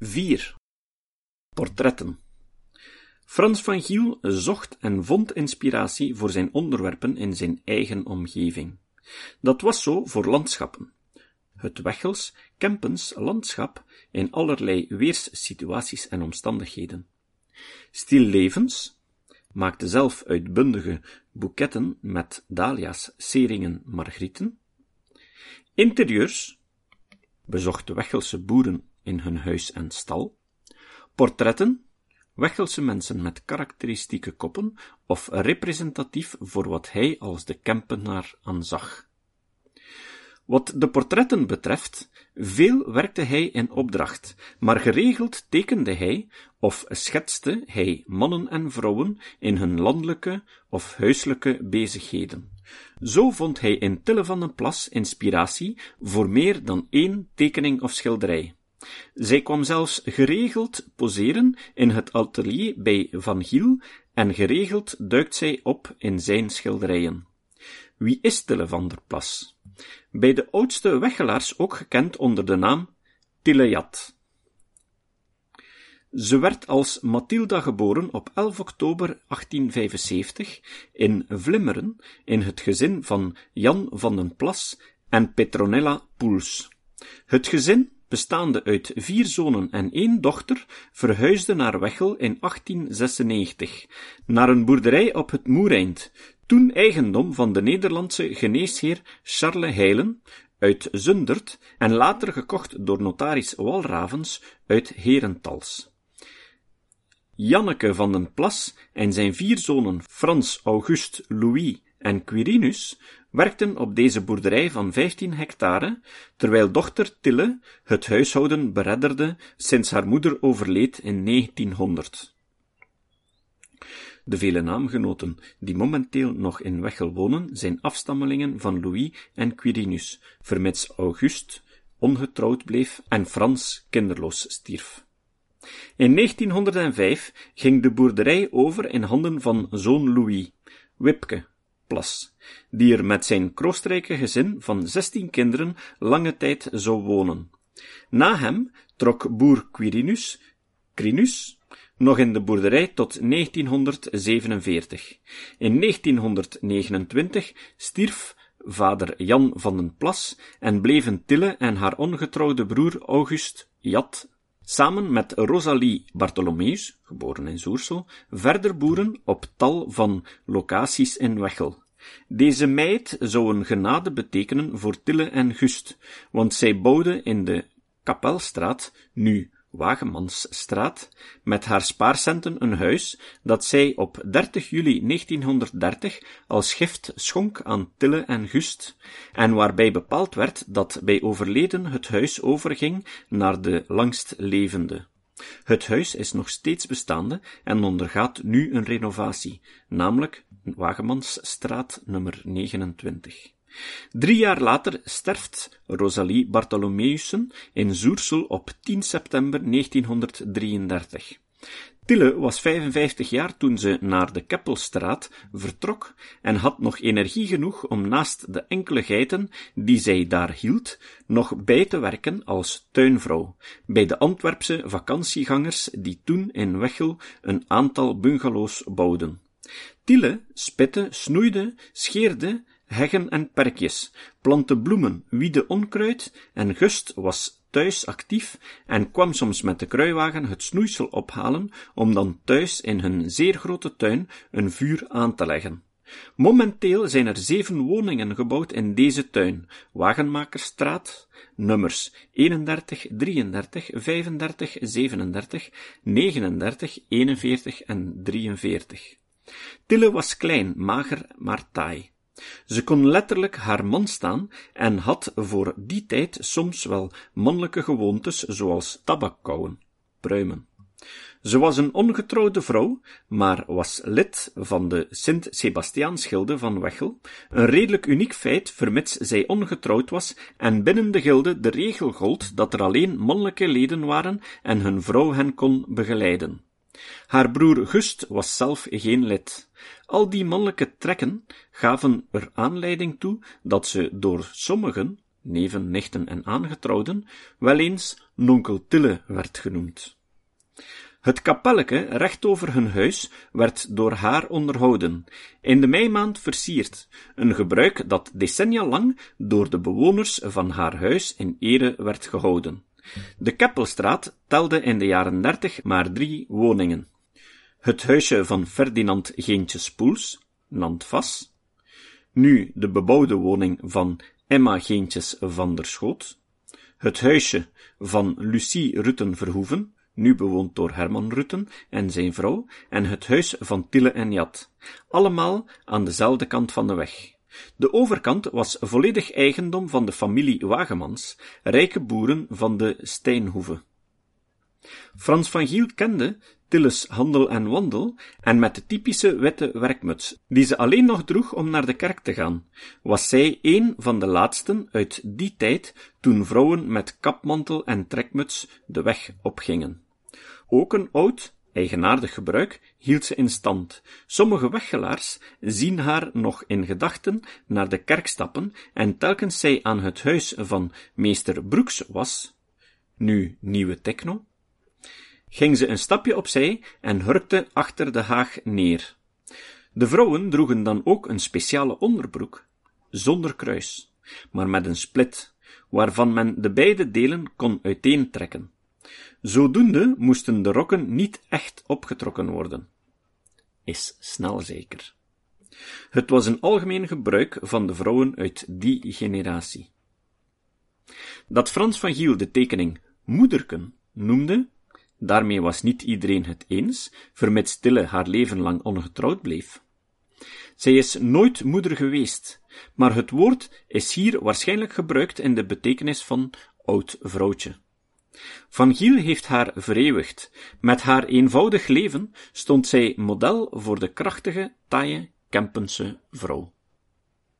4. Portretten Frans van Giel zocht en vond inspiratie voor zijn onderwerpen in zijn eigen omgeving. Dat was zo voor landschappen. Het Wechels, Kempens landschap in allerlei weerssituaties en omstandigheden. Stillevens maakte zelf uitbundige boeketten met dahlia's, seringen, margrieten. Interieurs bezocht Wechelse boeren in hun huis en stal. Portretten Wechelse mensen met karakteristieke koppen of representatief voor wat hij als de Kempenaar aanzag. Wat de portretten betreft, veel werkte hij in opdracht, maar geregeld tekende hij of schetste hij mannen en vrouwen in hun landelijke of huiselijke bezigheden. Zo vond hij in Tille van den Plas inspiratie voor meer dan één tekening of schilderij. Zij kwam zelfs geregeld poseren in het atelier bij Van Giel en geregeld duikt zij op in zijn schilderijen. Wie is Tille van der Plas? Bij de oudste weggelaars ook gekend onder de naam Tillejat. Ze werd als Mathilda geboren op 11 oktober 1875 in Vlimmeren in het gezin van Jan van den Plas en Petronella Poels. Het gezin bestaande uit vier zonen en één dochter, verhuisde naar Wechel in 1896, naar een boerderij op het Moereind, toen eigendom van de Nederlandse geneesheer Charles Heilen uit Zundert en later gekocht door notaris Walravens uit Herentals. Janneke van den Plas en zijn vier zonen Frans, August, Louis en Quirinus werkten op deze boerderij van 15 hectare, terwijl dochter Tille het huishouden beredderde sinds haar moeder overleed in 1900. De vele naamgenoten die momenteel nog in Wechel wonen, zijn afstammelingen van Louis en Quirinus, vermits August ongetrouwd bleef en Frans kinderloos stierf. In 1905 ging de boerderij over in handen van zoon Louis, Wipke, Plas, die er met zijn kroostrijke gezin van zestien kinderen lange tijd zou wonen. Na hem trok boer Quirinus, Crinus, nog in de boerderij tot 1947. In 1929 stierf vader Jan van den Plas en bleven Tille en haar ongetrouwde broer August Jat samen met Rosalie Bartholomeus, geboren in Zoersel, verder boeren op tal van locaties in Wechel. Deze meid zou een genade betekenen voor Tille en Gust, want zij bouwde in de Kapelstraat, nu Wagemansstraat, met haar spaarcenten een huis dat zij op 30 juli 1930 als gift schonk aan Tille en Gust, en waarbij bepaald werd dat bij overleden het huis overging naar de langstlevende. Het huis is nog steeds bestaande en ondergaat nu een renovatie, namelijk Wagemansstraat nummer 29. Drie jaar later sterft Rosalie Bartholomeussen in Zoersel op 10 september 1933. Tille was 55 jaar toen ze naar de Keppelstraat vertrok en had nog energie genoeg om naast de enkele geiten die zij daar hield, nog bij te werken als tuinvrouw bij de Antwerpse vakantiegangers die toen in Wechel een aantal bungalows bouwden. Tille spitte, snoeide, scheerde heggen en perkjes, plantte bloemen, wiede onkruid en Gust was thuis actief en kwam soms met de kruiwagen het snoeisel ophalen om dan thuis in hun zeer grote tuin een vuur aan te leggen. Momenteel zijn er zeven woningen gebouwd in deze tuin, Wagenmakerstraat, nummers 31, 33, 35, 37, 39, 41 en 43. Tille was klein, mager, maar taai. Ze kon letterlijk haar man staan en had voor die tijd soms wel mannelijke gewoontes zoals tabakkauwen, pruimen. Ze was een ongetrouwde vrouw, maar was lid van de Sint-Sebastiaansgilde van Wechel, een redelijk uniek feit, vermits zij ongetrouwd was en binnen de gilde de regel gold dat er alleen mannelijke leden waren en hun vrouw hen kon begeleiden. Haar broer Gust was zelf geen lid. Al die mannelijke trekken gaven er aanleiding toe dat ze door sommigen neven, nichten en aangetrouwden, wel eens nonkel Tille werd genoemd. Het kapelleke recht over hun huis werd door haar onderhouden, in de meimaand versierd, een gebruik dat decennia lang door de bewoners van haar huis in ere werd gehouden. De Keppelstraat telde in de jaren dertig maar drie woningen. Het huisje van Ferdinand Geentje Spoels, Nandvas, nu de bebouwde woning van Emma Geentjes van der Schoot, het huisje van Lucie Rutten Verhoeven, nu bewoond door Herman Rutten en zijn vrouw, en het huis van Tille en Jat, allemaal aan dezelfde kant van de weg. De overkant was volledig eigendom van de familie Wagemans, rijke boeren van de Steinhoeve. Frans van Giel kende Tilles handel en wandel, en met de typische witte werkmuts, die ze alleen nog droeg om naar de kerk te gaan, was zij een van de laatsten uit die tijd toen vrouwen met kapmantel en trekmuts de weg opgingen. Ook een oud, eigenaardig gebruik hield ze in stand. Sommige weggelaars zien haar nog in gedachten naar de kerk stappen, en telkens zij aan het huis van meester Broeks was, nu nieuwe techno, ging ze een stapje opzij en hurkte achter de haag neer. De vrouwen droegen dan ook een speciale onderbroek, zonder kruis, maar met een split, waarvan men de beide delen kon uiteentrekken. Zodoende moesten de rokken niet echt opgetrokken worden. Is snel zeker. Het was een algemeen gebruik van de vrouwen uit die generatie. Dat Frans van Giel de tekening moederken noemde, daarmee was niet iedereen het eens, vermits Stille haar leven lang ongetrouwd bleef. Zij is nooit moeder geweest, maar het woord is hier waarschijnlijk gebruikt in de betekenis van oud vrouwtje. Van Giel heeft haar vereeuwigd. Met haar eenvoudig leven stond zij model voor de krachtige, taaie Kempense vrouw.